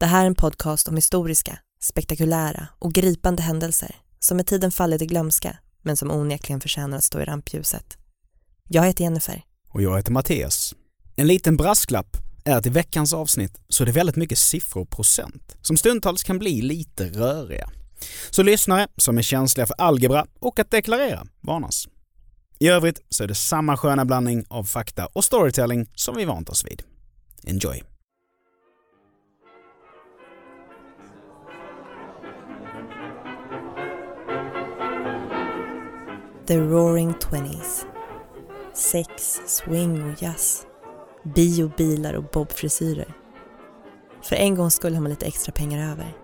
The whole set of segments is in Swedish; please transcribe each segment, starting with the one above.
Det här är en podcast om historiska, spektakulära och gripande händelser som med tiden fallit i glömska men som onekligen förtjänar att stå i rampljuset. Jag heter Jennifer. Och jag heter Mattias. En liten brasklapp är att i veckans avsnitt så är det väldigt mycket siffror och procent som stundtals kan bli lite röriga. Så lyssnare som är känsliga för algebra och att deklarera varnas. I övrigt så är det samma sköna blandning av fakta och storytelling som vi vant oss vid. Enjoy! The Roaring Twenties. Sex, swing och jazz. Bio, bilar och bobfrisyrer. För en gång skulle har man lite extra pengar över.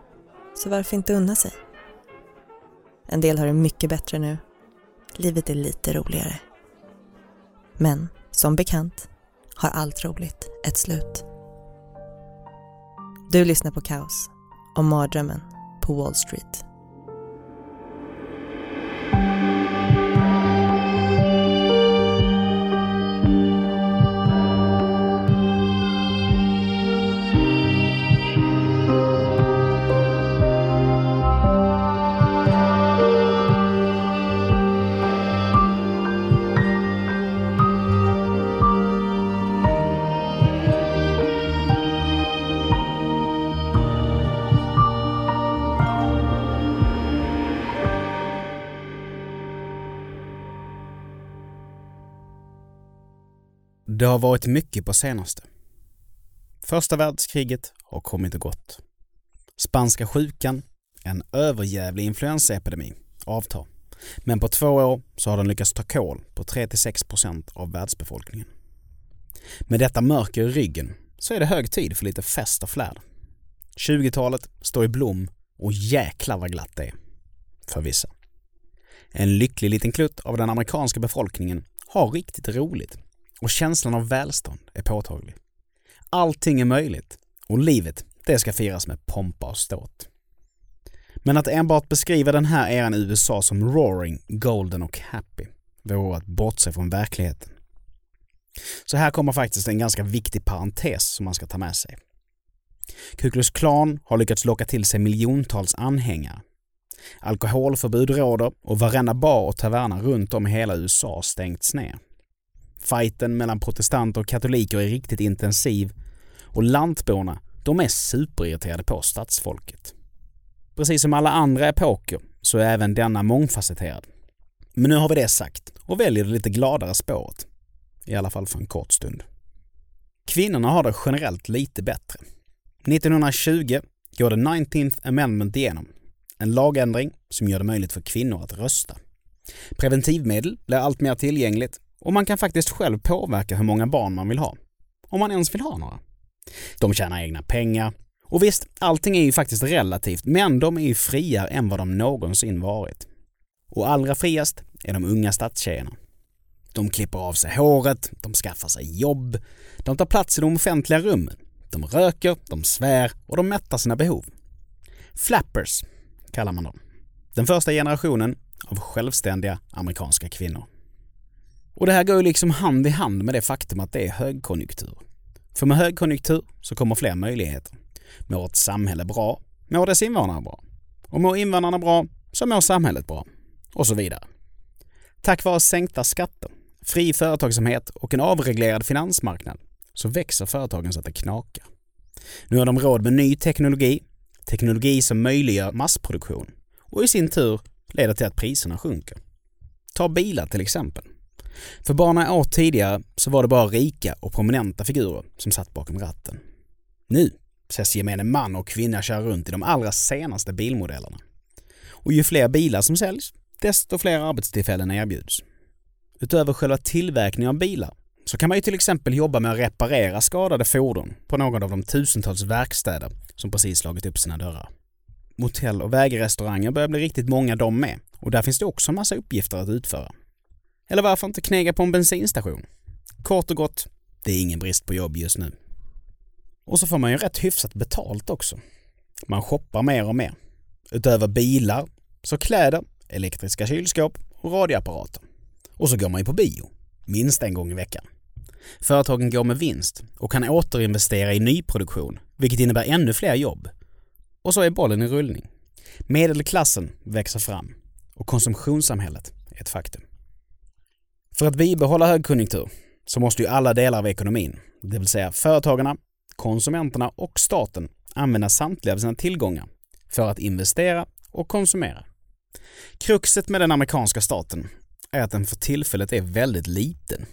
Så varför inte unna sig? En del har det mycket bättre nu. Livet är lite roligare. Men, som bekant, har allt roligt ett slut. Du lyssnar på Kaos och mardrömmen på Wall Street. Har varit mycket på senaste. Första världskriget har kommit och gått. Spanska sjukan, en överjävlig influensaepidemi, avtar. Men på två år så har den lyckats ta kål på 3-6% av världsbefolkningen. Med detta mörker i ryggen så är det hög tid för lite fest och flärd. 20-talet står i blom och jäklar vad glatt det är. För vissa. En lycklig liten klutt av den amerikanska befolkningen har riktigt roligt och känslan av välstånd är påtaglig. Allting är möjligt och livet, det ska firas med pompa och ståt. Men att enbart beskriva den här eran i USA som roaring, golden och happy vore att bortse från verkligheten. Så här kommer faktiskt en ganska viktig parentes som man ska ta med sig. Ku Klux Klan har lyckats locka till sig miljontals anhängare. Alkoholförbud råder och varenda bar och taverna runt om i hela USA stängts ner. Fighten mellan protestanter och katoliker är riktigt intensiv och lantborna, de är superirriterade på stadsfolket. Precis som alla andra epoker så är även denna mångfacetterad. Men nu har vi det sagt och väljer det lite gladare spåret. I alla fall för en kort stund. Kvinnorna har det generellt lite bättre. 1920 går the 19th Amendment igenom. En lagändring som gör det möjligt för kvinnor att rösta. Preventivmedel blir allt mer tillgängligt och man kan faktiskt själv påverka hur många barn man vill ha. Om man ens vill ha några. De tjänar egna pengar. Och visst, allting är ju faktiskt relativt, men de är ju friare än vad de någonsin varit. Och allra friast är de unga stadstjejerna. De klipper av sig håret, de skaffar sig jobb, de tar plats i de offentliga rummen, de röker, de svär och de mättar sina behov. Flappers kallar man dem. Den första generationen av självständiga amerikanska kvinnor. Och det här går ju liksom hand i hand med det faktum att det är högkonjunktur. För med högkonjunktur så kommer fler möjligheter. Mår ett samhälle bra, mår dess invånare bra. Och mår invånarna bra, så mår samhället bra. Och så vidare. Tack vare sänkta skatter, fri företagsamhet och en avreglerad finansmarknad så växer företagen så att det knakar. Nu har de råd med ny teknologi, teknologi som möjliggör massproduktion och i sin tur leder till att priserna sjunker. Ta bilar till exempel. För bara några år tidigare så var det bara rika och prominenta figurer som satt bakom ratten. Nu ses gemene man och kvinna köra runt i de allra senaste bilmodellerna. Och ju fler bilar som säljs, desto fler arbetstillfällen erbjuds. Utöver själva tillverkningen av bilar så kan man ju till exempel jobba med att reparera skadade fordon på någon av de tusentals verkstäder som precis slagit upp sina dörrar. Motell och vägrestauranger börjar bli riktigt många de med och där finns det också en massa uppgifter att utföra. Eller varför inte knega på en bensinstation? Kort och gott, det är ingen brist på jobb just nu. Och så får man ju rätt hyfsat betalt också. Man shoppar mer och mer. Utöver bilar, så kläder, elektriska kylskåp och radioapparater. Och så går man ju på bio, minst en gång i veckan. Företagen går med vinst och kan återinvestera i nyproduktion, vilket innebär ännu fler jobb. Och så är bollen i rullning. Medelklassen växer fram och konsumtionssamhället är ett faktum. För att bibehålla högkonjunktur så måste ju alla delar av ekonomin, det vill säga företagarna, konsumenterna och staten, använda samtliga av sina tillgångar för att investera och konsumera. Kruxet med den amerikanska staten är att den för tillfället är väldigt liten.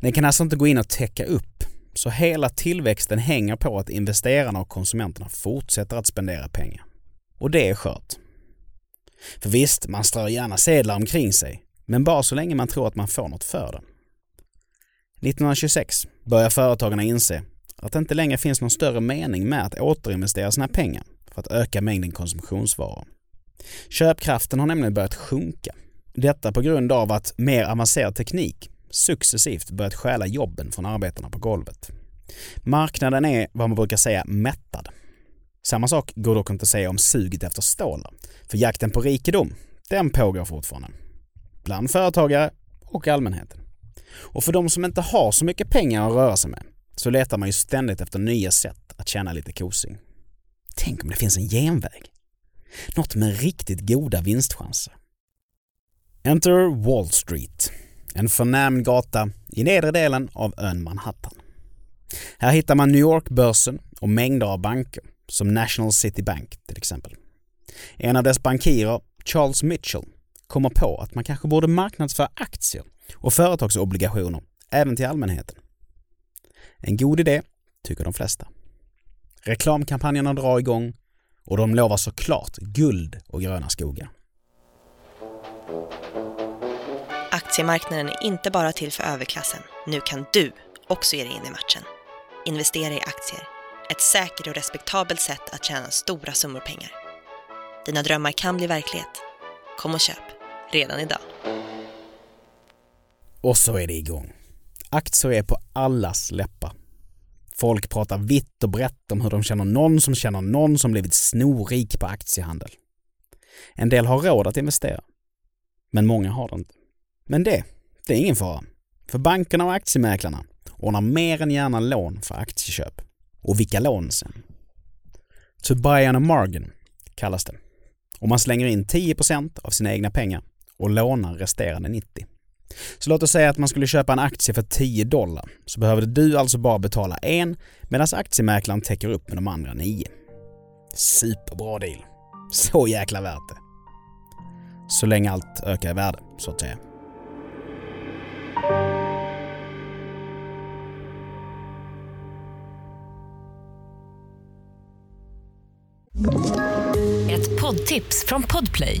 Den kan alltså inte gå in och täcka upp, så hela tillväxten hänger på att investerarna och konsumenterna fortsätter att spendera pengar. Och det är skört. För visst, man strör gärna sedlar omkring sig, men bara så länge man tror att man får något för det. 1926 börjar företagarna inse att det inte längre finns någon större mening med att återinvestera sina pengar för att öka mängden konsumtionsvaror. Köpkraften har nämligen börjat sjunka. Detta på grund av att mer avancerad teknik successivt börjat stjäla jobben från arbetarna på golvet. Marknaden är vad man brukar säga mättad. Samma sak går dock inte att säga om suget efter stålar. För jakten på rikedom, den pågår fortfarande. Bland företagare och allmänheten. Och för de som inte har så mycket pengar att röra sig med så letar man ju ständigt efter nya sätt att tjäna lite kosing. Tänk om det finns en genväg? Något med riktigt goda vinstchanser. Enter Wall Street, en förnäm gata i nedre delen av ön Manhattan. Här hittar man New York-börsen och mängder av banker, som National City Bank till exempel. En av dess bankirer, Charles Mitchell, kommer på att man kanske borde marknadsföra aktier och företagsobligationer även till allmänheten. En god idé, tycker de flesta. Reklamkampanjerna drar igång och de lovar såklart guld och gröna skogar. Aktiemarknaden är inte bara till för överklassen. Nu kan du också ge dig in i matchen. Investera i aktier. Ett säkert och respektabelt sätt att tjäna stora summor pengar. Dina drömmar kan bli verklighet. Kom och köp, redan idag. Och så är det igång. Aktier är på allas läppar. Folk pratar vitt och brett om hur de känner någon som känner någon som blivit snorrik på aktiehandel. En del har råd att investera. Men många har det inte. Men det, det är ingen fara. För bankerna och aktiemäklarna ordnar mer än gärna lån för aktieköp. Och vilka lån sen? To buy on a margin kallas det. Och man slänger in 10 av sina egna pengar och lånar resterande 90. Så låt oss säga att man skulle köpa en aktie för 10 dollar. Så behövde du alltså bara betala en medan aktiemäklaren täcker upp med de andra 9. Superbra deal. Så jäkla värt det. Så länge allt ökar i värde, så att säga. Ett poddtips från Podplay.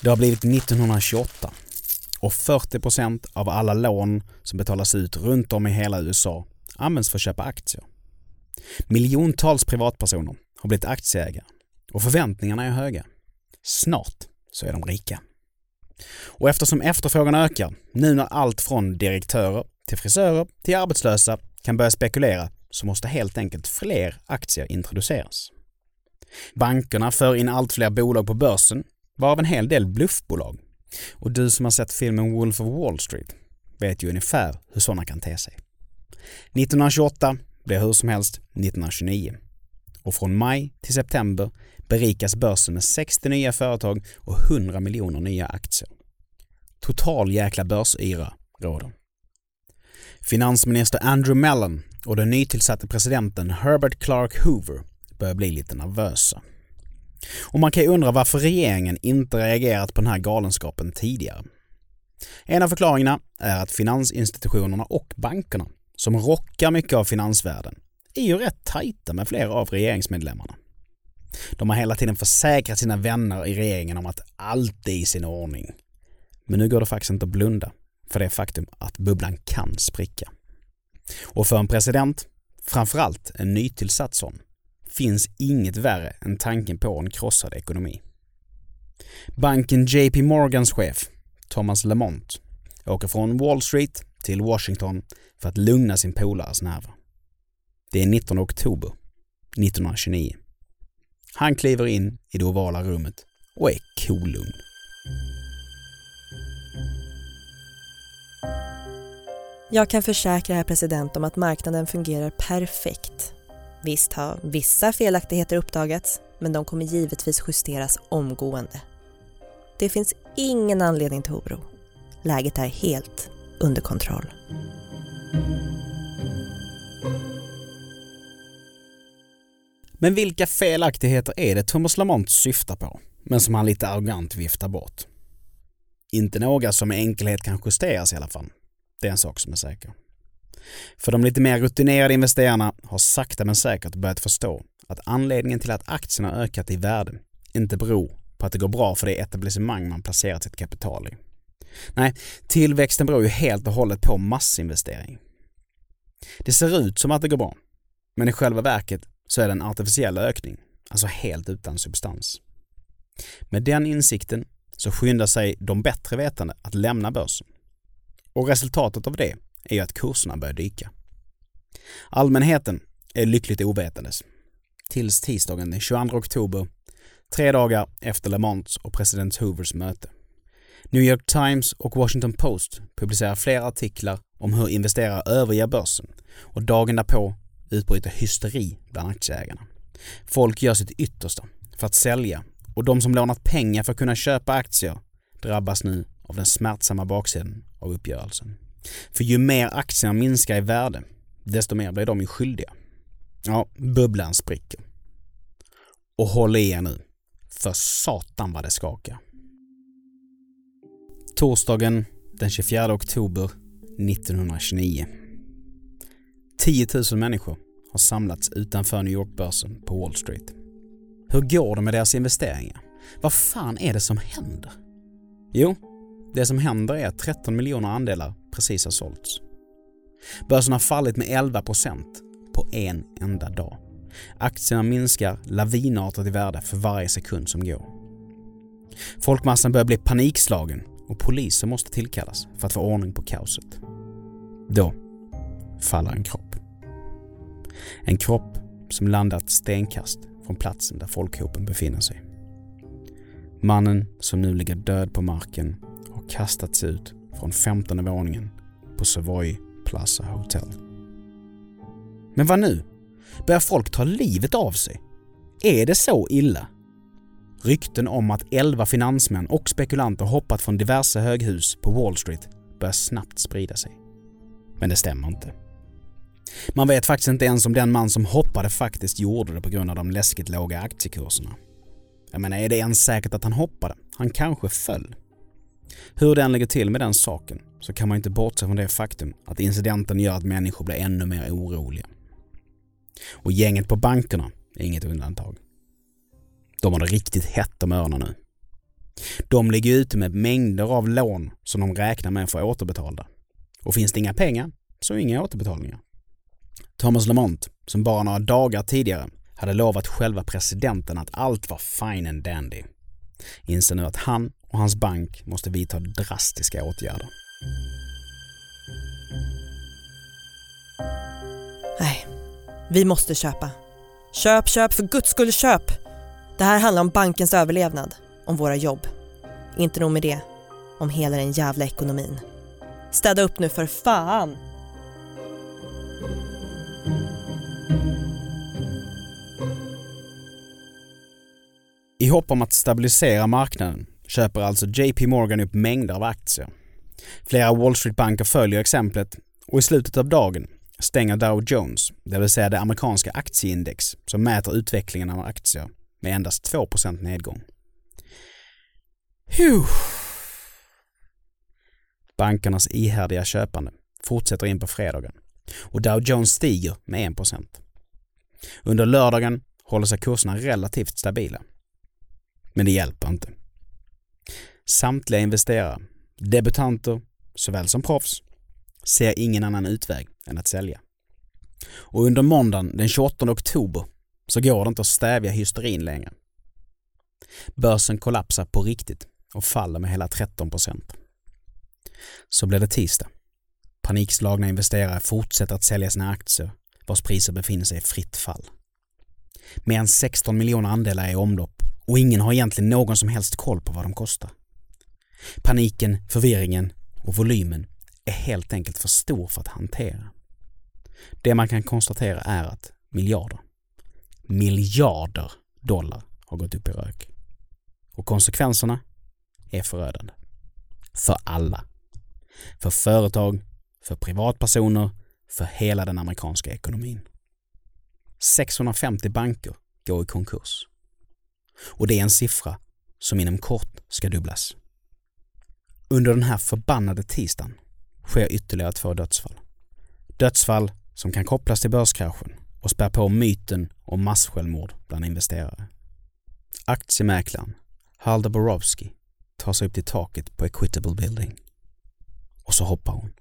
Det har blivit 1928 och 40% av alla lån som betalas ut runt om i hela USA används för att köpa aktier. Miljontals privatpersoner har blivit aktieägare och förväntningarna är höga. Snart så är de rika. Och eftersom efterfrågan ökar, nu när allt från direktörer till frisörer till arbetslösa kan börja spekulera, så måste helt enkelt fler aktier introduceras. Bankerna för in allt fler bolag på börsen, varav en hel del bluffbolag. Och du som har sett filmen Wolf of Wall Street vet ju ungefär hur sådana kan te sig. 1928 blir hur som helst 1929. Och från maj till september berikas börsen med 60 nya företag och 100 miljoner nya aktier. Total jäkla börsyra råder. Finansminister Andrew Mellon och den nytillsatte presidenten Herbert Clark Hoover börjar bli lite nervösa. Och man kan ju undra varför regeringen inte reagerat på den här galenskapen tidigare. En av förklaringarna är att finansinstitutionerna och bankerna, som rockar mycket av finansvärlden, är ju rätt tajta med flera av regeringsmedlemmarna. De har hela tiden försäkrat sina vänner i regeringen om att allt är i sin ordning. Men nu går det faktiskt inte att blunda för det faktum att bubblan kan spricka. Och för en president, framförallt en nytillsatt sån, finns inget värre än tanken på en krossad ekonomi. Banken JP Morgans chef, Thomas Lamont, åker från Wall Street till Washington för att lugna sin polares nerver. Det är 19 oktober 1929. Han kliver in i det ovala rummet och är kolugn. Jag kan försäkra herr president om att marknaden fungerar perfekt. Visst har vissa felaktigheter uppdagats, men de kommer givetvis justeras omgående. Det finns ingen anledning till oro. Läget är helt under kontroll. Men vilka felaktigheter är det Thomas Lamont syftar på, men som han lite arrogant viftar bort? Inte några som med enkelhet kan justeras i alla fall. Det är en sak som är säker. För de lite mer rutinerade investerarna har sakta men säkert börjat förstå att anledningen till att aktierna ökat i värde inte beror på att det går bra för det etablissemang man placerat sitt kapital i. Nej, tillväxten beror ju helt och hållet på massinvestering. Det ser ut som att det går bra, men i själva verket så är det en artificiell ökning, alltså helt utan substans. Med den insikten så skyndar sig de bättre vetande att lämna börsen. Och resultatet av det är ju att kurserna börjar dyka. Allmänheten är lyckligt ovetandes. Tills tisdagen den 22 oktober, tre dagar efter Lamonts och president Hoovers möte. New York Times och Washington Post publicerar flera artiklar om hur investerare överger börsen och dagen därpå utbryter hysteri bland aktieägarna. Folk gör sitt yttersta för att sälja och de som lånat pengar för att kunna köpa aktier drabbas nu av den smärtsamma baksidan av uppgörelsen. För ju mer aktierna minskar i värde, desto mer blir de ju skyldiga. Ja, bubblan spricker. Och håll i er nu, för satan vad det skakar. Torsdagen den 24 oktober 1929. 10 000 människor har samlats utanför New York-börsen på Wall Street. Hur går det med deras investeringar? Vad fan är det som händer? Jo, det som händer är att 13 miljoner andelar precis har sålts. Börsen har fallit med 11 procent på en enda dag. Aktierna minskar lavinartat i värde för varje sekund som går. Folkmassan börjar bli panikslagen och poliser måste tillkallas för att få ordning på kaoset. Då faller en kropp. En kropp som landat stenkast från platsen där folkhopen befinner sig. Mannen som nu ligger död på marken har kastats ut från femtonde våningen på Savoy Plaza Hotel. Men vad nu? Börjar folk ta livet av sig? Är det så illa? Rykten om att elva finansmän och spekulanter hoppat från diverse höghus på Wall Street börjar snabbt sprida sig. Men det stämmer inte. Man vet faktiskt inte ens om den man som hoppade faktiskt gjorde det på grund av de läskigt låga aktiekurserna. Jag menar, är det ens säkert att han hoppade? Han kanske föll. Hur det än ligger till med den saken så kan man inte bortse från det faktum att incidenten gör att människor blir ännu mer oroliga. Och gänget på bankerna är inget undantag. De har det riktigt hett om öronen nu. De ligger ute med mängder av lån som de räknar med att få återbetalda. Och finns det inga pengar så inga återbetalningar. Thomas Lamont, som bara några dagar tidigare hade lovat själva presidenten att allt var fine and dandy, inser nu att han och hans bank måste vidta drastiska åtgärder. Nej, vi måste köpa. Köp, köp, för guds skull köp! Det här handlar om bankens överlevnad, om våra jobb. Inte nog med det, om hela den jävla ekonomin. Städa upp nu för fan! I hopp om att stabilisera marknaden köper alltså JP Morgan upp mängder av aktier. Flera Wall Street-banker följer exemplet och i slutet av dagen stänger Dow Jones, det vill säga det amerikanska aktieindex som mäter utvecklingen av aktier, med endast 2% nedgång. Huh. Bankernas ihärdiga köpande fortsätter in på fredagen och Dow Jones stiger med 1 Under lördagen håller sig kurserna relativt stabila. Men det hjälper inte. Samtliga investerare, debutanter såväl som proffs, ser ingen annan utväg än att sälja. Och under måndagen den 28 oktober så går det inte att stävja hysterin längre. Börsen kollapsar på riktigt och faller med hela 13 procent. Så blir det tisdag. Panikslagna investerare fortsätter att sälja sina aktier vars priser befinner sig i fritt fall. Mer än 16 miljoner andelar är i omlopp och ingen har egentligen någon som helst koll på vad de kostar. Paniken, förvirringen och volymen är helt enkelt för stor för att hantera. Det man kan konstatera är att miljarder, miljarder dollar har gått upp i rök. Och konsekvenserna är förödande. För alla. För företag, för privatpersoner, för hela den amerikanska ekonomin. 650 banker går i konkurs. Och det är en siffra som inom kort ska dubblas. Under den här förbannade tisdagen sker ytterligare två dödsfall. Dödsfall som kan kopplas till börskraschen och spär på myten om massjälvmord bland investerare. Aktiemäklaren Halda Borowski tar sig upp till taket på Equitable Building. Och så hoppar hon.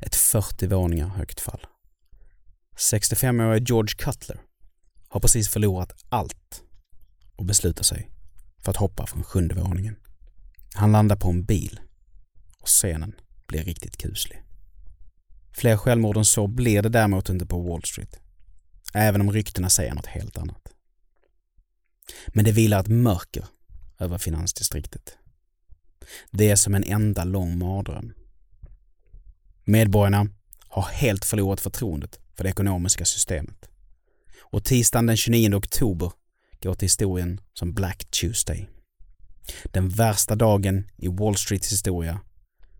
Ett 40 våningar högt fall. 65-årige George Cutler har precis förlorat allt och beslutar sig för att hoppa från sjunde våningen. Han landar på en bil och scenen blir riktigt kuslig. Fler självmord än så blir det däremot inte på Wall Street. Även om ryktena säger något helt annat. Men det vilar ett mörker över finansdistriktet. Det är som en enda lång mardröm. Medborgarna har helt förlorat förtroendet för det ekonomiska systemet. Och tisdagen den 29 oktober går till historien som Black Tuesday. Den värsta dagen i Wall Streets historia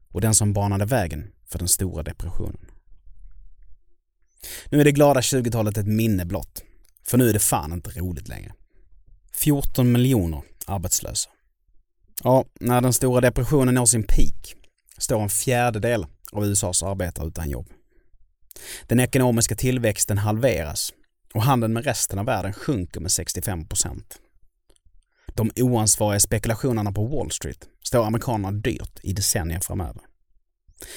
och den som banade vägen för den stora depressionen. Nu är det glada 20-talet ett minne blott, för nu är det fan inte roligt längre. 14 miljoner arbetslösa. Ja, när den stora depressionen når sin peak står en fjärdedel av USAs arbetare utan jobb. Den ekonomiska tillväxten halveras och handeln med resten av världen sjunker med 65 procent. De oansvariga spekulationerna på Wall Street står amerikanerna dyrt i decennier framöver.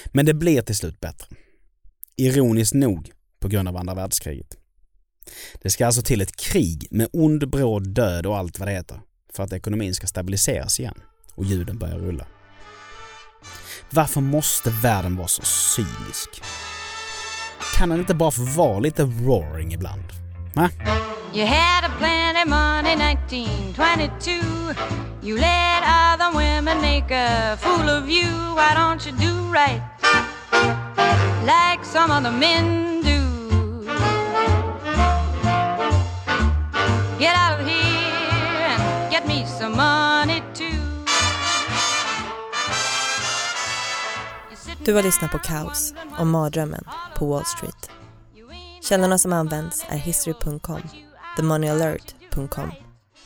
Men det blir till slut bättre. Ironiskt nog på grund av andra världskriget. Det ska alltså till ett krig med ond, bråd död och allt vad det heter för att ekonomin ska stabiliseras igen och ljuden börjar rulla. Varför måste världen vara så cynisk? Kan den inte bara få vara lite roaring ibland? Va? You had a plenty money 1922. You let other women make a fool of you. Why don't you do right like some other men Du har lyssnat på Kaos om mardrömmen på Wall Street. Källorna som används är history.com, themoneyalert.com,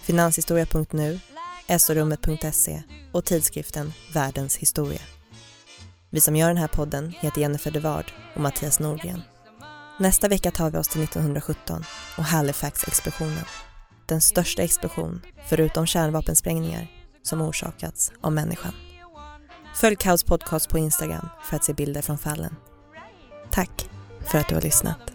finanshistoria.nu, sorummet.se och tidskriften Världens historia. Vi som gör den här podden heter Jennifer Devard och Mattias Norgren. Nästa vecka tar vi oss till 1917 och Halifax-explosionen. Den största explosion, förutom kärnvapensprängningar, som orsakats av människan. Följ Kaos podcast på Instagram för att se bilder från fallen. Tack för att du har lyssnat.